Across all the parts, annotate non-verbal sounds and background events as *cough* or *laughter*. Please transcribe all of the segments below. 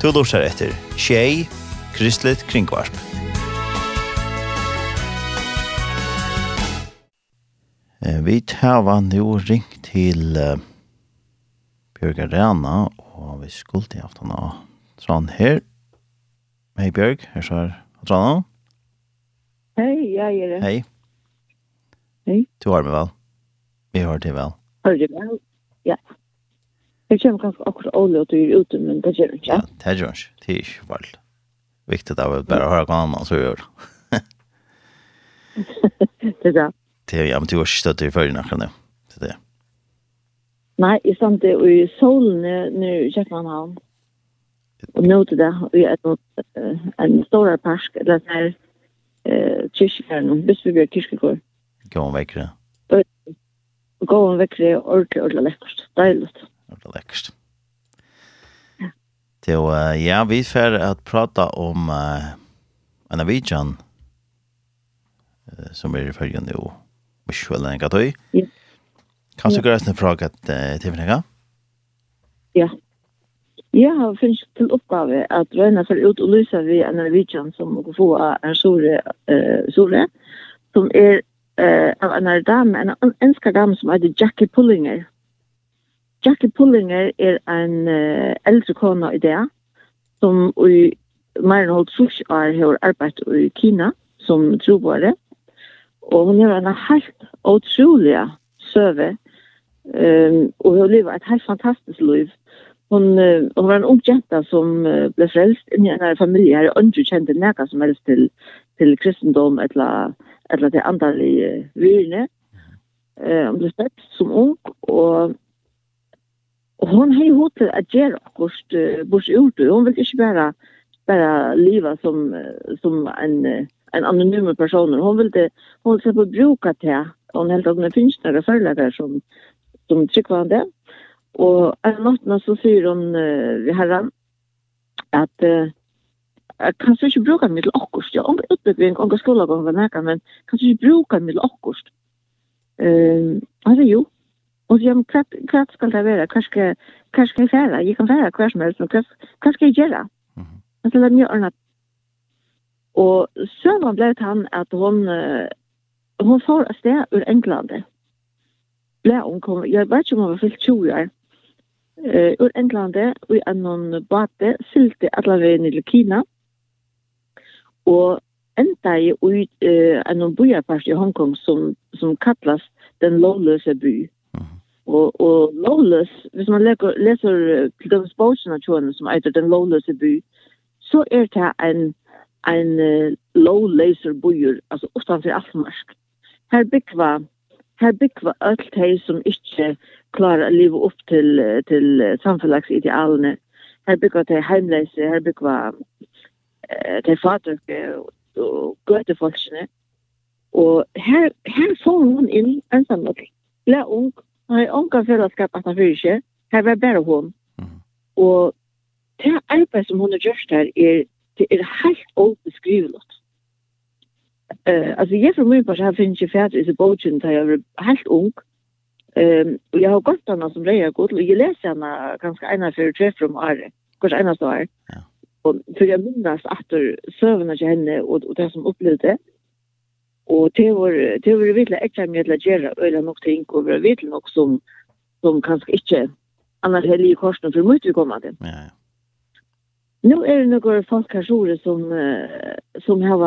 Du lortar etter Tjei, Kristelig Kringvarp. Vi tar nu ringt til uh, Bjørg Arena, og vi skulle til aftan av Trond her. Hei Bjørg, her svar Trond. Hei, jeg er det. Hei. Hei. Du har med vel? Vi har det vel. Har du vel? Ja. Jeg kommer kanskje akkurat ålig at du *laughs* er ute, men det gjør ikke. Ja, det gjør ikke. Det er ikke vel. Viktig at jeg bare hører hva annet som gjør. Det er det. Det er, ja, men du har ikke støtt i førre akkurat nå. Det er det. Nei, i stand det, i solen nå i Kjøkkenhavn. Og nå til det, og i en stor park, eller sånn her kyrkjøkjøren, hvis vi blir kyrkjøkjøren. Gå om vekkere. Gå om vekkere, ordentlig, ordentlig lekkert. Deilig det lekkert. läckert. Så ja, vi får at prata om uh, en av vidjan uh, som er i färgen nu. Och själv en Ja. Kan du gräsna fråga til mig? Ja. Jeg har finns til oppgave at Røyna får ut og lysa vi en av vidjan som må få en sore, uh, sore som er uh, av en av dame, en enska dame som heter Jackie Pullinger. Jackie Pullinger er en uh, eldre kona i det, som i mer enn holdt trus er har arbeidt i Kina som troboere. Og hun er en helt utrolig søve, um, og hun lever et helt fantastisk liv. Hun, uh, hun var en ung jenta som uh, ble frelst inn i en familie her, og hun kjente noe som helst til, til kristendom eller, eller til andre uh, vyrene. Uh, hun ble spett som ung, og Og hon hei hod til at gjøre akkurat uh, bors ut. Hon vil ikke bare, bare liva som, som en, en anonyme person. Hon vil, det, hon vil se på bruka til. Hon helt at hun er finsknere forelagere som, som trykker han det. Og en natten så sier hon uh, ved herren at uh, jeg kan du ikke bruka mitt akkurat. Ja, om utbygging, om nækka, men kan du ikke bruka mitt akkurat. Uh, altså jo, Og så, ja, men hva skal det være? Hva skal, hva skal jeg fære? Jeg kan fære hva som helst, men hva, hva skal jeg gjøre? Mm -hmm. Men så lærte jeg ordnet. Og sønnen ble til han at hun, hun får av sted ur Englandet. Ble hun kom, jeg vet ikke om hun var fyllt 20 år. Uh, ur Englandet, og i en bate, sylte alle veien til Kina. Og enda i uh, en bojarpart i Hongkong som, som kallas den lovløse byen og, og Lawless, hvis man leker, leser til de av tjåene som eiter den Lawless by, så er det en, en uh, Lawlaser byer, altså utenfor Almarsk. Her bygva, her bygva alt de som ikke klarer å leve opp til, til samfunnsidealene Her bygva de heimleise, her bygva uh, de fatøke og gøtefolkene. Og her, her får hun inn ensamhet. Lær ung, Nei, onka fellesskap at han fyrir ikke. Her var bare hun. Mm. Og det arbeid som hun har gjort her er, det er helt åbeskrivelig. Uh, altså, jeg for min part, her finner ikke fædre i bogen da jeg var helt ung. Um, og jeg har gått henne som reier godt, og jeg leser henne ganske ene for tre fra om året, kanskje ene stå her. Ja. Og for jeg minnes at søvnene til henne, og, og det som opplevde, det, Og det var, det var virkelig ekstra mye til å gjøre øyne nok ting, og det var virkelig nok som, som kanskje ikke annars er lige korsene for mye vi kommer til. Ja, ja. Nå er det noen folk her sjore som, som har,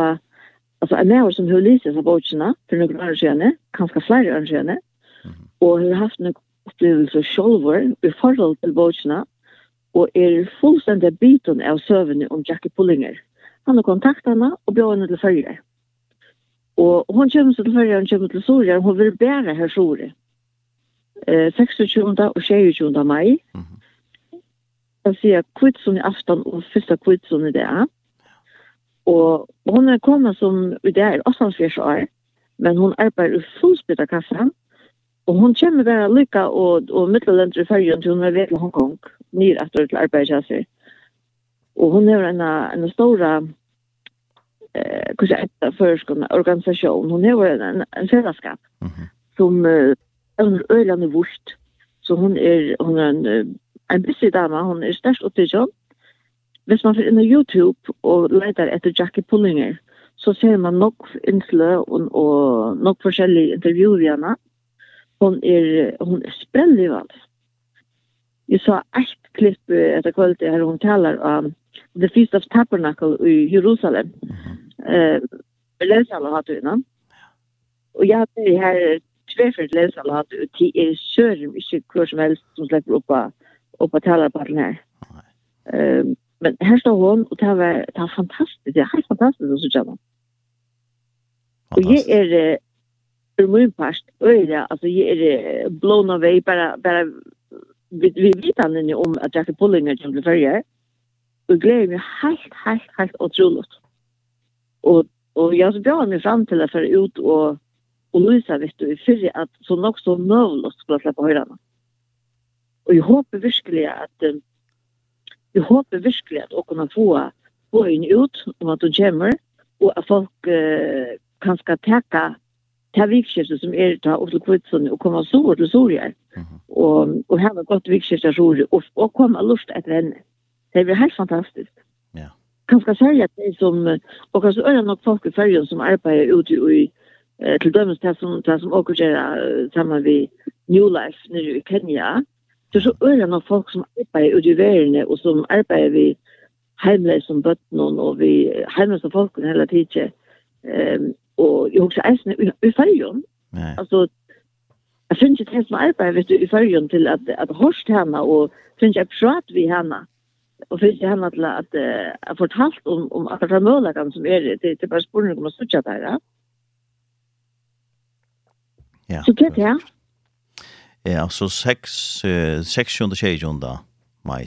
altså en av som har lyst seg båtene for noen år siden, kanskje flere år siden, mm. -hmm. og har haft noen opplevelser selv i forhold til båtene, og er fullstendig biten av søvnene om Jackie Pullinger. Han har kontaktet henne og bjør henne til følgere. Mm Og hon kommer til førre, hon kommer til Soria, hon vil bære her Soria. Eh, 26. og 26. mai. Mm -hmm. Jeg sier kvitsun i aftan og fyrsta kvitsun i det. Og hon er kommet som i det er 48 år, men hon arbeider i fullspytta kassa. Og hon kommer bare lykka og, og middelendere i fergen til hon er ved til Hongkong, nyr etter til arbeidet Og hon er en, en stora eh kus etta förskon organisation hon är en en fällskap mm -hmm. som uh, en ölande vurst så hon är hon är en en busy dama hon är störst upp till jobb Hvis man får inn på YouTube og leter etter Jackie Pullinger, så ser man nok innslø og, og nok forskjellige intervjuer henne. Hun er, hun er sprellig sprellivende. Jeg sa ett klipp etter kvalitet her hun taler om The Feast of Tabernacle i Jerusalem. Mm -hmm eh läsa har hade innan. Och jag det här tvärfört läsa alla hade ut i är kör mycket kurs som helst som släpper upp upp på den här. Ehm men här står hon och det var det var fantastiskt. Det är helt fantastiskt så se henne. Och jag är för min past öra alltså jag är blown away bara bara vi vi vet han om att Jackie Pullinger som blev og Och meg helt helt helt otroligt og og jeg så bjør meg fram til att för ut og og Luisa vet du för at så nok så növlöst skulle släppa höjdarna. Och jag hoppas verkligen att jag hoppas verkligen att kunna få få in ut om at du kommer og at folk uh, kan skal teka ta vikskiftet som er ta opp til kvitsen og komme så til Sorger. Mm -hmm. Og, og ha var godt vikskiftet Sorger og, og komme lust etter henne. Det blir helt fantastisk kanskje særlig at det som, og kanskje øyne nok folk i fergen som arbeider ute i, eh, til dømes det som, det som åker gjør sammen med New Life nere i Kenya, det er så øyne nok folk som arbeider ute i verden, og som arbeider vi heimleis som bøtten, og vi heimleis som folk hele tiden. Um, og jeg husker eisene i fergen. Altså, jeg finner ikke det som arbeider vet du, i fergen til at, at hørst henne, og finner ikke prat vi henne och finns det hemma till att att fortalt om om att det möjliga som er det det bara spørsmål om att söka där. Ja. Så det ja. Ja, så 6 6 under tjej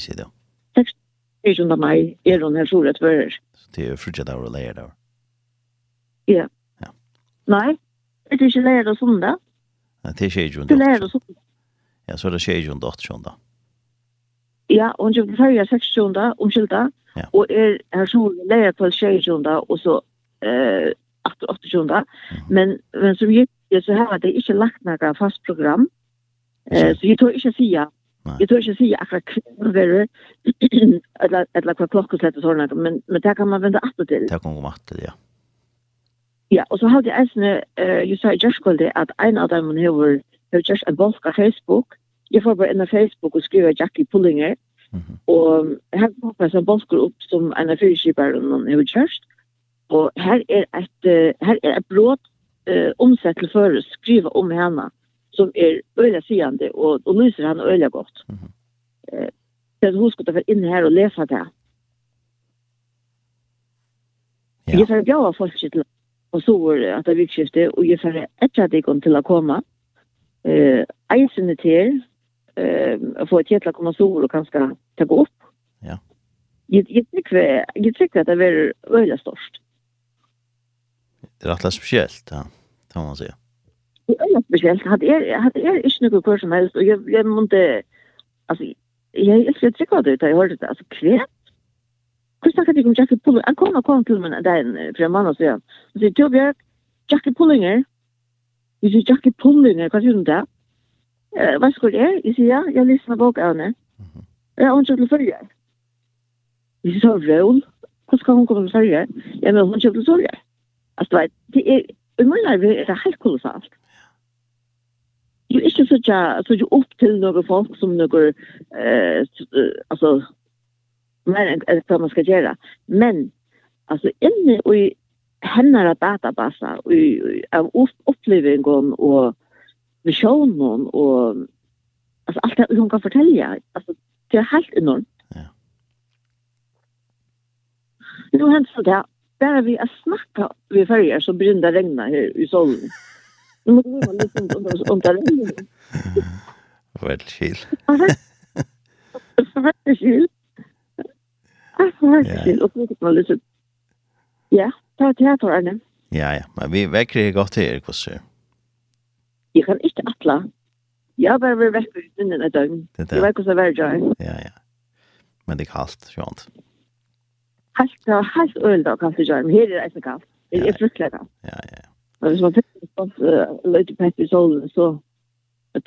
sier det. 6, 6 mai, er hun her hon här solet för. Det er frigga där och leier der. Ja. Ja. Nej. Det ikke inte og sånn da. Nej, det er ikke under. Det är lägger och söndag. Ja, så er det tjej under 8 söndag. Ja, og hun kommer ferdig 26. omskylda, ja. og er her så leia på 26. og så eh, 28. Men, men som gitt, så har det ikke lagt noe fast program, eh, så jeg tror ikke å si ja. Jeg tror ikke å si akkurat kvinner, det *clears throat* eller hva klokkeslett og sånn, men, men det kan man vende atter til. Det kan man vente til, ja. Ja, og så hadde jeg eisne, uh, jeg sa i Gjørskvalde, at en av dem har hever, hever en bolk av Facebook. Jeg får bare inn av Facebook og skriver Jackie Pullinger, Mm -hmm. Og her kommer som bolker opp som en av fyrkjøpere noen har kjørst. Og her er et, her er et bråd eh, omsett til før å skrive om henne som er øyla sigende og, og lyser henne øyla godt. Mm -hmm. eh, så hun skulle være inne her og lese det. Ja. Jeg får bjava folk til og så var at det vikskiftet, og jeg får etter at jeg kom til å komme. Eh, eisen til eh, få ett jättla kommensor och kanske ta gå upp. Ja. Jag tycker jag tycker att det är öliga störst. Det är rätt speciellt, ja. Det man säga. Det är öliga speciellt. Hade er, hade er inte något kurs som helst och jag jag måste alltså jag älskar att tycka det jag hörde det alltså kvätt. Hur snackar du om Jackie Pulling? Han kom och kom till mig där för en månad sedan. Och så tog Jackie Pullinger. Vi ser Jackie Pullinger, vad gör du där? Eh, vad ska det? Jag säger, ja, jag lyssnar bok av henne. Jag har inte till följa. Jag sa, Rål, hur ska hon komma till följa? Ja, men hon köpte följa. Alltså, det är, i min arve är det helt kolossalt. Jag är inte så att jag upp till några folk som några, eh, alltså, mer än vad man ska göra. Men, alltså, inne i hennara databasa, av upplevingen och visjonen og altså, alt det hun kan fortelle. Altså, det er helt enormt. Ja. Nå hänt så där där vi att snakket ved ferger, så begynner det å regne her i solen. Nå må du vara litt om, om, regnet. Vad chill. Vad chill. Alltså vad chill och mycket mal lite. Ja, ta teater Arne. Ja, ja, men vi väcker gott här, kusser. Ja. Jeg kan ikke atle. Jeg har bare vært vekk på hunden et døgn. Jeg vet hvordan det er. Ja, ja. Men det er kaldt, skjønt. Helt, ja, helt øl da, kaldt, jeg gjøre. Her er det ikke kaldt. Det er fryktelig kaldt. Ja, ja, Og hvis man fikk en sånn løyte pett i solen, så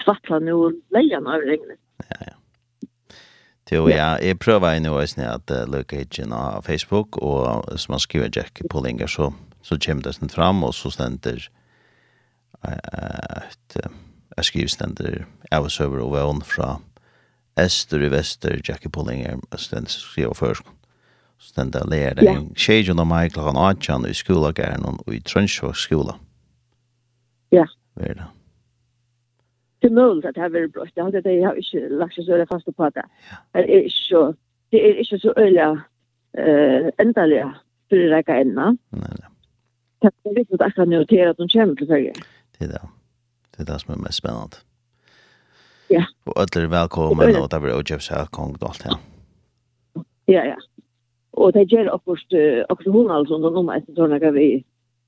tvattler han jo leien av regnet. Ja, ja. Jo, ja, jeg prøver nå snitt at uh, løyke hitjen av Facebook, og hvis man skriver Jack Pullinger, så, så kommer det sånn fram, og så stender et jeg skriver stender av søver og vevn fra Ester i Vester, Jackie Pullinger, stender skriver først. Så den der lærer den tjejen og meg klokken 18 i skolegæren og i Trønsjøk skole. Ja. Hva er det? Det er mulig at det har vært brått. Det er jeg har ikke lagt seg så øyelig fast på det. Det er ikke så, det er ikke så øyelig uh, endelig for å rekke enda. Nei, nei. Det er viktig at jeg kan notere at hun kommer til følge. Det er det. Det er det som er mest spennende. Ja. Og alle er velkommen, og det blir også kjøpt seg kong og alt det. Ja, ja. Og det gjør akkurat, akkurat hun altså, når noen etter tårne gav vi.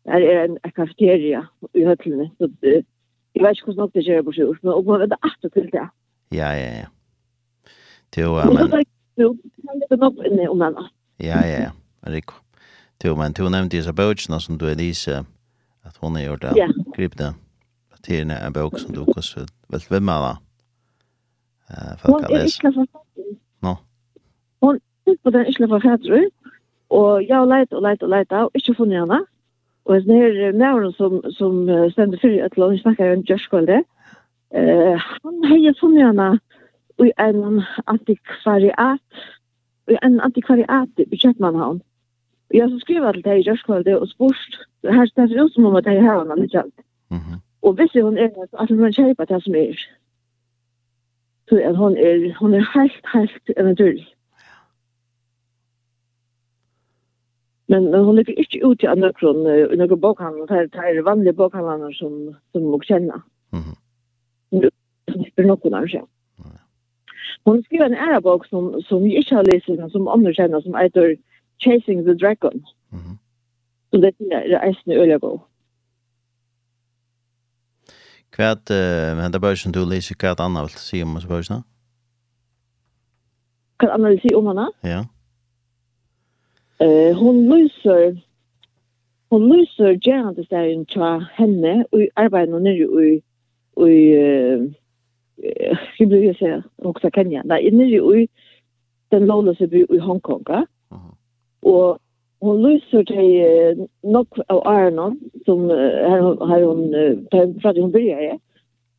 Her er en kafeteria i høtlene, så jeg vet ikke hvordan nok det gjør på sjøs, men man vet at til det. Ja, ja, ja. Det er jo, men... Det er nok inne om henne. Ja, ja, ja. Rikko. Jo, men du nevnte Isabel som du er lise, at hun har gjort det. Ja. Grip det til en bok som du kanskje vil svimme av. Hun er ikke for fattig. Nå? Hun er på den ikke for fattig, og jeg har leit og leit og leit av, ikke funnet henne. Og jeg snir nævren som, som stender fyrir et land, vi snakker om Gjørskvalde, eh, han har heier funnet henne i en antikvariat, i en antikvariat i Kjøttmannhavn. Og jeg så skriver til deg i Gjørskvalde og spørst, her stender det ut som om at jeg har henne litt alt. Mhm. Mm Og hvis hun er at hun har kjøpet det som er, så er hun, er, hun er helt, helt naturlig. Men, men hun ligger ikke ute i andre kron, i noen bokhandel, det er, det er vanlige bokhandlene som, som hun kjenner. Mm -hmm. Hun spør noen av seg. Hon skriver en ära bok som, som jag inte har läst men som andra känner som heter Chasing the Dragon. Mm. Så det är en öliga bok. Kvært henda bøsjen du leser kvært anna vil si om oss bøsjen? Hva anna vil si om henne? Ja. Eh hon lyser hon lyser gärna det där in tja henne och og nu nere i eh hur blir det så också Kenya. Nei, nere i den lovløse by i Hongkonga. Uh -huh. Och hon lyser till nok av Arnon som här har hon från hon börjar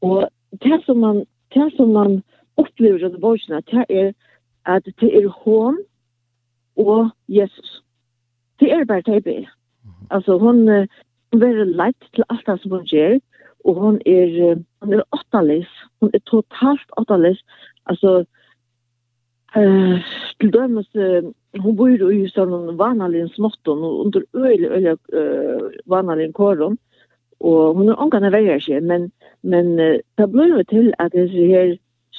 och det som man det som man upplever under borsna det är att det är hon og Jesus. Det er bare det jeg Altså alltså hon är til alt det som hun gjør, og hun er, hun er åttalis Hun er totalt åttalis Altså, Eh, til dømes, hun bor i sånn vanlig småtton, og under øyelig, øyelig uh, vanlig kåren, og hun er ångene veier seg, men, men det ble jo til at det er her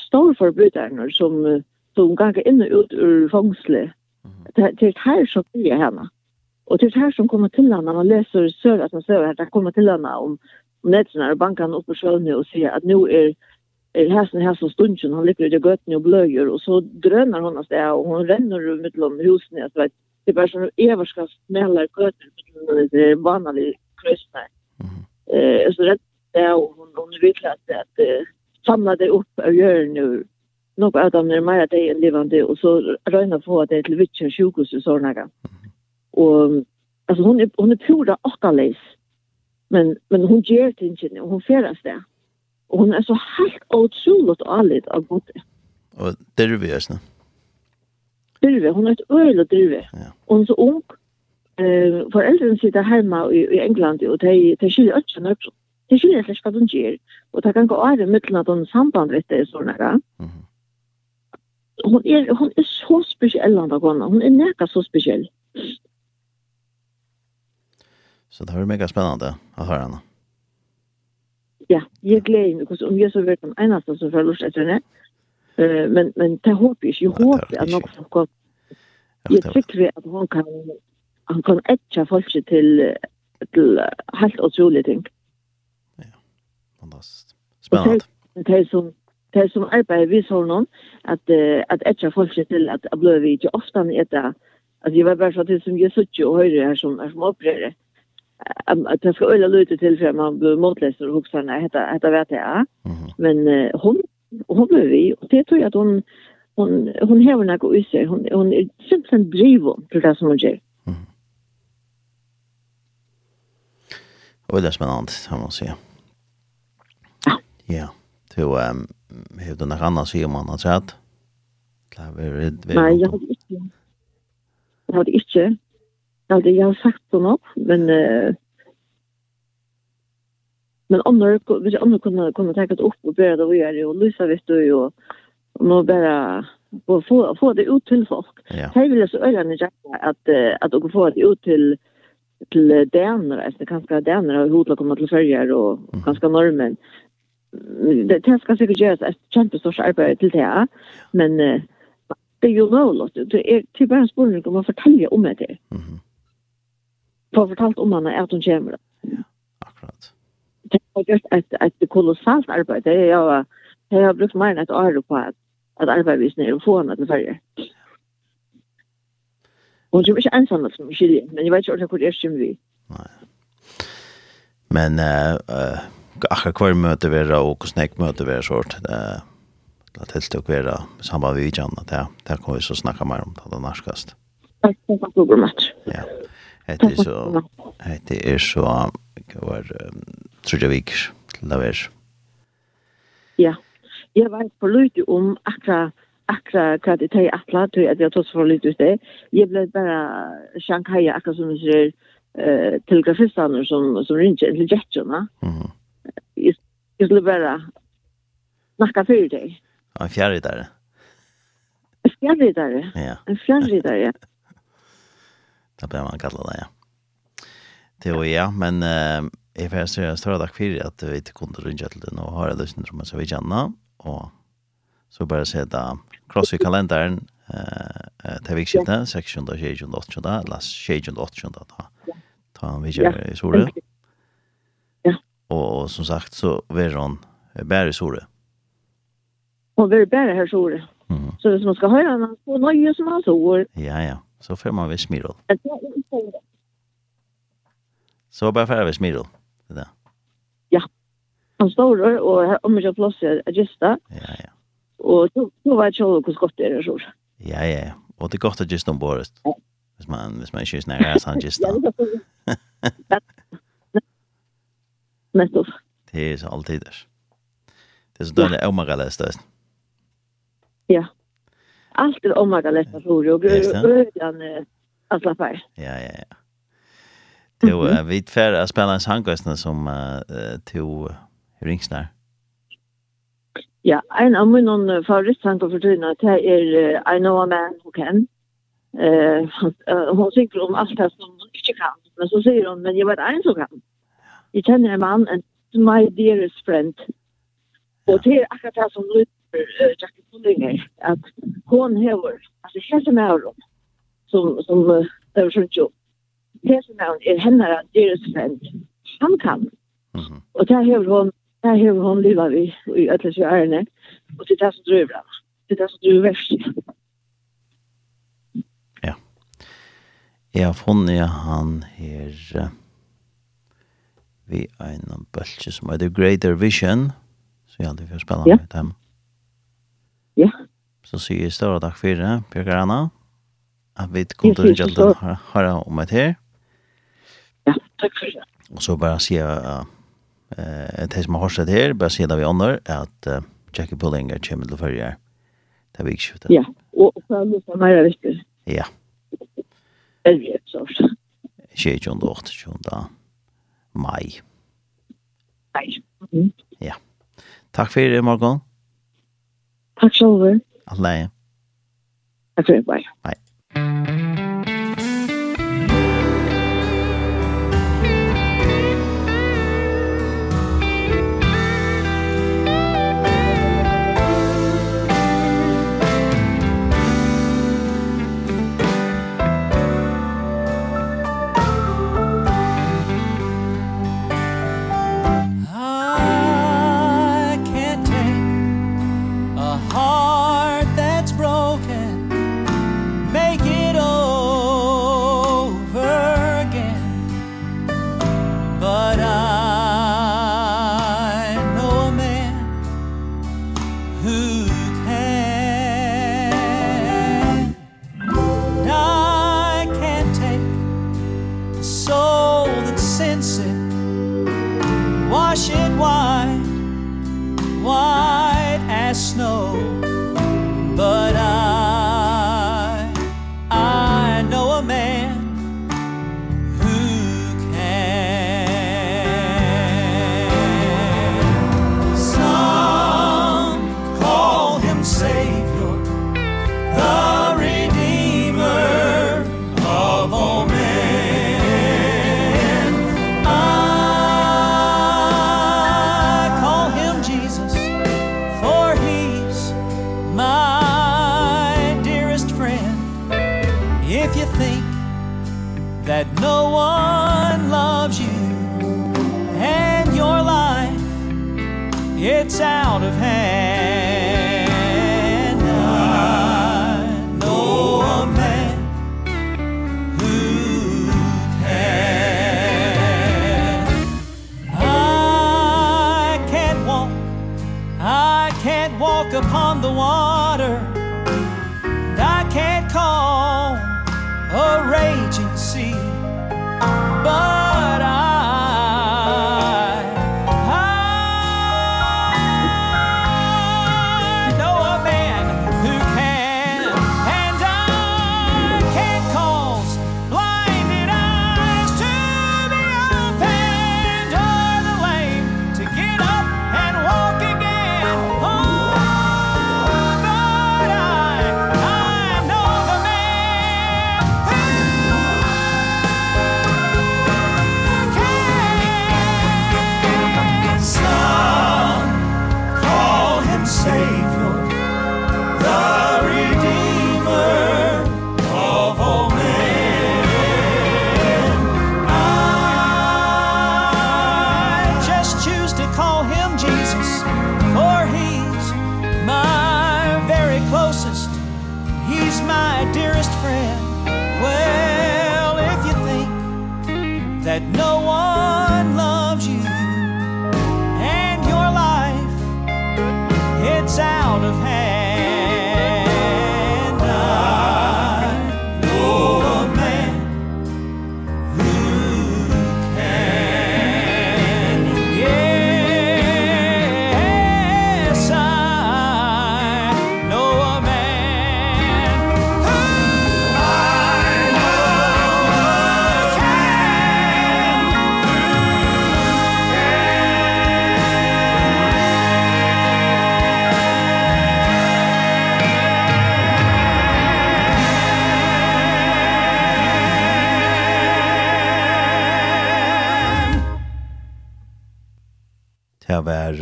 store storforbryterne som, som ganger inn og ut ur fangsle, det er her som blir henne. Og det er her som kommer til henne, man leser sør at man ser at det kommer til henne om, om nedsene og bankene oppe på sjøene og sier at nå er, uh, hästen hästen stunden han ligger i götten och blöjer och så drönar hon oss där och hon ränner runt mellan husen jag vet det är sån som överskast smäller köter det är vanlig kristna eh så det är hon hon vill att att samla det upp och gör nu nog av dem är mer att det är levande och så röna på att det är till vitchen sjukhus i sådana och alltså hon är hon är pura åkallis men men hon ger inte hon färdas där Og hun er så helt utrolig alit av gode. Og derve er sånn? Derve, hun er et øyelig derve. Ja. Og hun er så ung. Uh, foreldrene sitter hjemme i, i England, og de, de skiljer ikke noe. De skiljer ikke hva de gjør. Og de kan gå av i midten av den samband, vet du, sånn her. Mm -hmm. Hun er, hun er så spesiell, han da, kona. Hun er nækka så spesiell. Så det var mega spennende å høre henne ja, jeg gleder meg, om jeg så vet den eneste som føler seg etter henne, men, men det håper jeg ikke, jeg håper at noen som kan, jeg trykker at hun kan, han kan etja folk til, til helt utrolige ting. Ja, fantastisk. Spennende. Og det er som, det som arbeider vi så noen, at, at etja folk til at jeg ble vi ikke ofte etter, at jeg var bare så til som jeg sitter og hører her som, her som opererer, att det ska öla lite till för man blir motläst och hugsa när hetta hetta vet jag. Men uh, hon hon blev vi och det tror jag att hon hon hon har något i sig. Hon hon är simpelt driven till det som hon gör. Mm. Och det är spännande, kan man säga. Ja. Ja. Så ehm hur den andra ser man har sett. Klar, vi vi Nej, jag har inte. Jag har inte. Alltså jag har sagt så något, men eh, men andra vi andra kunde kunde ta det upp och börja det och göra det och Lisa visst du ju och nå bara få få få det ut till folk. Ja. Jag vill så öra ni att att och få det ut till till dänare, alltså kanske dänare och hotla komma till följer och ganska kanske normen. Det det ska säkert göras ett jättestort arbete till det, men det är ju lovligt. Det är typ bara en spårning om att fortälja om det. Mm få fortalt om henne at hun kommer. Ja, akkurat. Det har gjort et, et kolossalt arbeid. Jeg har, jeg har brukt mer enn et år på at, at arbeidet nere og få henne til ferie. Og hun kommer ikke ensam som skilje, men jeg vet ikke hvor det er som vi. Nei. Men uh, uh, akkurat hver møte vera og hvordan jeg møte vera sånt, uh, det er helt å være sammen med vidtjene, det, det kan vi så snakke mer om, det er norskast. Takk for at du var med. Ja. Hette er så, hette er så, hva var, trodde jeg viker til det var. Ja, jeg var for lydig om akkurat akra hva det er atla, tror at jeg tås for litt ut det. Jeg ble bare Shanghai, akkurat som du sier, eh, til som, som ringer til Mm. Jeg, jeg skulle bare snakka fyrir deg. Ja, en fjærridare. En fjærridare? Ja. En fjærridare, ja. Det blir man kallar det, ja. Det var ja, men eh, jeg får se en større takk for at vi ikke kunne rundt til den nå har jeg lyst til å vi kjenne, og så bare se da kross i kalenderen eh, til vikskiftet, 6. og 7. og 8. eller 7. og 8. da ta en videre i Sore. Ja. Og som sagt så var han bare i Sore. Og var bare her i Sore. Så hvis man skal høre han, så nøye som han sår. Ja, ja. Så får man vid Smirol. Så bara färra vid Smirol. Det där. Ja. Han står och om jag plåser är gista. Ja, ja. Och så var jag tjolv hur skott det är så. Ja, ja. Och det är gott att gista om bordet. Ja. Hvis man, hvis man ikke er nære, så han gista. *laughs* Nettopp. Det er så alltid där. Det är så dårlig, jeg må gale det Ja allt är omvärda lätta för och början alla fall. Ja, ja, ja. Det är vi färre att spela en sangkostnad som uh, till ringsnar. Ja, en av mine favoritsangkor for tiden det uh, I know a man who can. *laughs* Uh, hun synger om alt det som hun ikke kan. Men så sier hun, men jeg vet en som kan. Jeg kjenner en mann, and my dearest friend. Og det er akkurat det som lytter uh, Jackie Pullinger att hon hever alltså hese mauron som som uh, det var som jo hese mauron är hennes deras vän han kan mm -hmm. och där hever hon där hever hon lever vi i alla så ärne och det där så dröver han det där så dröver värst ja. Ja hon är han här uh, vi en bølge som heter Greater Vision, så jeg aldri får spille med dem så sier jeg større takk for det, Bjørk Anna, at vi kom til å gjøre det her om et her. Ja, takk for det. Og så bare sier jeg, uh, de som har hørt det her, bare sier det vi ånder, at uh, Jackie Pullinger kommer til å følge her. Det er vi. Ja, og for alle som mer viktig. Ja. Det er vi et sort. 28. 28. mai. Nei. Ja. Takk for det, Morgan. Takk selv alle. Jeg tror det var. Nej.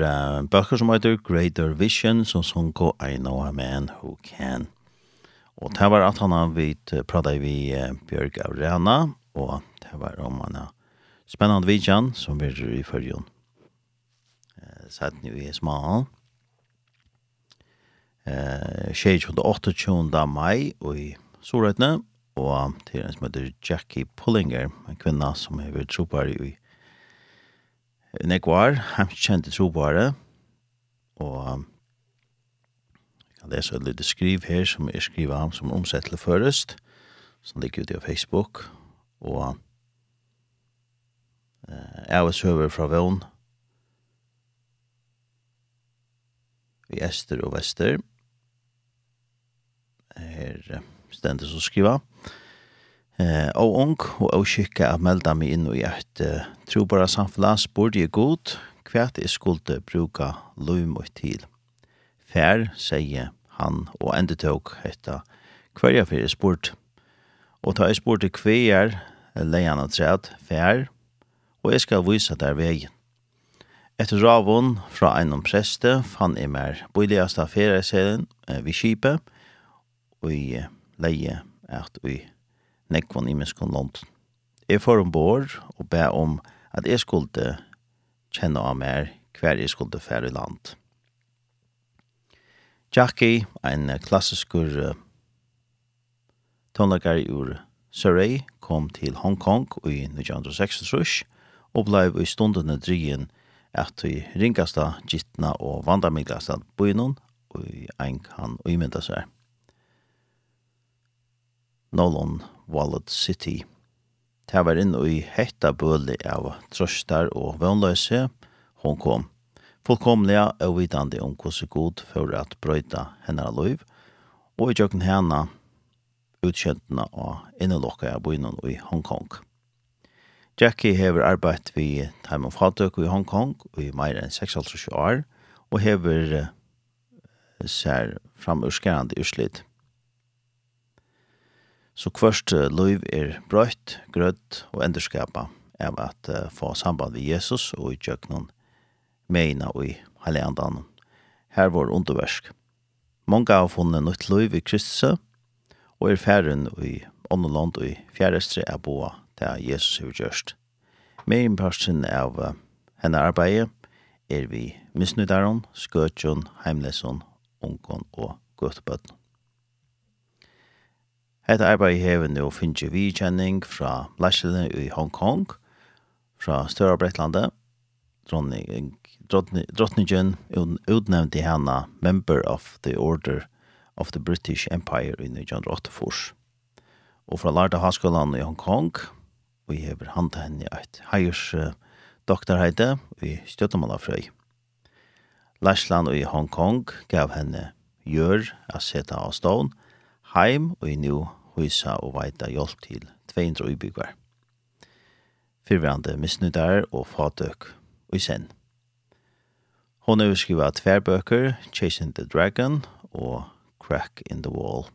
uh, bøker som heter Greater Vision, som sunko I Know a Man Who Can. Og det var at han har vidt uh, pratet vi uh, Bjørg Aurena, og det var om han har spennende vidjan som vi er i følgen. Uh, Sett nu i smal. Uh, 28. mai og i Sorøytene, og til en som heter Jackie Pullinger, en kvinna som er ved Tropari i nekvar, hemskjente *laughs* trobare, og jeg kan lese et lite skriv her som er skrivet ham som omsettelig først, som ligger ute på Facebook, og eh, jeg var søver fra Vån, i Ester og Vester, her stendet som skriva, og eh og ung og og skikka at melda meg inn i eit uh, trobara samfunnet spurte jeg godt hva jeg skulle bruka lov og til. Fær, sier han og endetok etta jeg fyrir spurt. Og ta jeg spurte kvæger leian og træt fær og jeg skal vise der veien. Etter ravun fra einom preste fann jeg mer boligaste affæreselen eh, vi kipet og i leie at vi nekvann i menneskene land. Jeg får ombord og be om at jeg skulle kjenne av mer hver jeg skulle fære i land. Jackie, en klassiskur uh, tonlager ur Surrey, kom til Hongkong i 1906 og blei i stundene drien at vi ringasta gittna og vandamiglasta bøynun og ein kan umynda seg. Nolan Wallet City. Det var inn i hetta bøle av trøstar og vannløse hon kom. Fullkomliga og vidande om hvordan god for at brøyta henne liv og i tjøkken henne utkjentene og innelokka av byen i Hongkong. Jackie hever arbeidt vi Time of Hotdog i Hongkong i mer enn 26 år, og hever ser framurskerande urslitt. Så kvørst løyv er brøyt, grødd og endurskapa av at uh, få samband med Jesus og i kjøkkenen meina og i heilandan. Her var underversk. Mange har funnet nytt løyv i Kristus og er færen i åndeland og i fjærestre er boa til Jesus har gjørst. Med person av uh, henne arbeidet er vi misnøydaron, skøtjon, heimleson, unkon og gøtebøtten. Hetta arbeid hever nå finnes vidkjenning fra Læsjelen i Hongkong, fra Støre Breitlandet, Drottningen utnevnte henne Member of the Order of the British Empire i 1984. Og fra Lærda Haskolan i Hongkong, vi hever han henne et heiers doktorheide i Støttemalafrøy. Læsland i Hongkong gav henne gjør å sette av stån, heim og i nu hysa og veita hjelp til 200 ubyggvar. Fyrverande misnudar og fatøk og sen. Hon har skriva tverbøker, Chasing the Dragon og Crack in the Wall.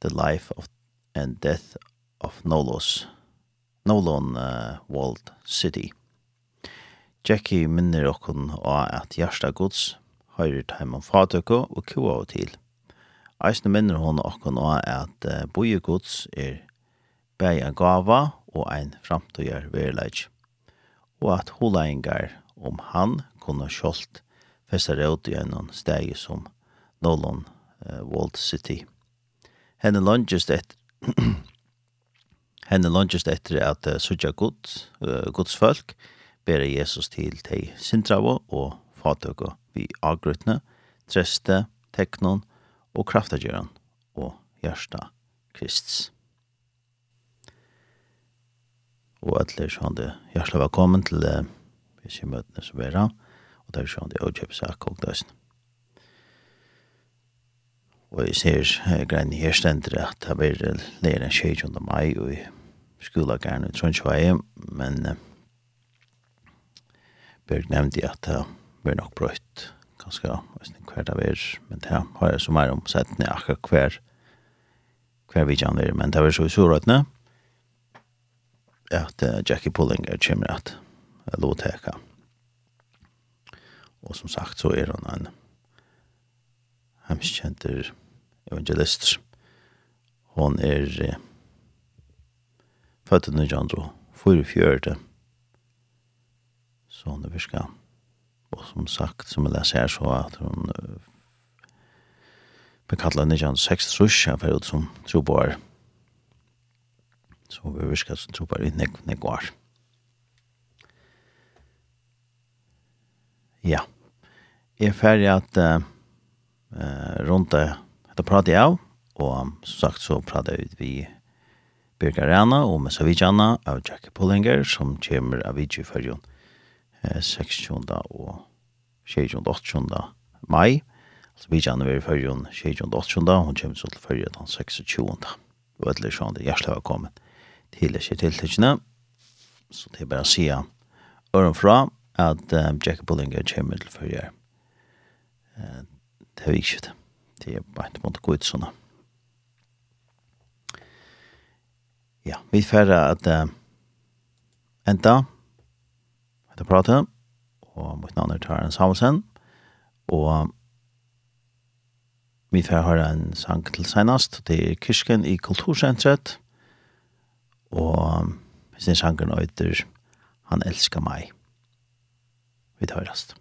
The Life of and Death of Nolos. Nolon uh, Walled City. Jackie minner okkon av at Gjersta Gods høyrer til om fatøkko og kua og til. Eisne minner hon okkon av at uh, bojegods er bæg en gava og ein framtøyar verleik. og at holaingar om han kunne skjolt festa råd i en steg som Nolan uh, Walled City. Henne lunges etter *clears throat* henne langest etter at uh, sutja gods, uh, gods folk ber Jesus til tei sintravo og fatøko vi agrutne, treste, teknon, og kraftagjøren og hjärsta krists. Og ætler sånn det hjertelig velkommen til uh, ser møtene som er og det av, og der sjående avkjøpsak og døsne. Og jeg ser uh, grein her stender at det blir uh, leir enn 20. mai og i skolagaren i Trondheim, men uh, Berg nevnte at det blir nok brøtt ganske hver det er, men det har jeg så mer om sett ned akkurat hver hver vi kan være, men det er så i sorøytene at uh, Jackie Pullinger kommer at lovteka. Og som sagt så er han en hemskjenter evangelist. Hon er uh, født i 1944, så hon er virkelig og som sagt, som jeg leser her så at hun uh, bekallet henne ikke han seks trus, jeg fer ut som trobar, så vi virker som trobar i nek, nek var. Ja, jeg fer at uh, uh, rundt det, da prater jeg av, og som sagt så prater jeg ut vi Birgarana og med Savijana av Jackie Pullinger som kommer av Vici Førjon. 16. og 16. 8. mai. Så vi kjenner vi i førjen 16. 8. Hun kommer så til førjon den 26. Og etter sånn det hjertelig var kommet til ikke tiltakene. Så det er bare å si øren fra at um, Jack Bullinger kommer til førjon. Uh, det er ikke det. Det er bare ikke måtte gå ut sånn. Ja, vi færre at uh, enda til å prate, og mitt navn er Taren Samuelsen, og vi får høre en sang til senast, det er Kirsken i Kultursentret, og hvis det sangen øyder, han elsker meg. Vi tar rast.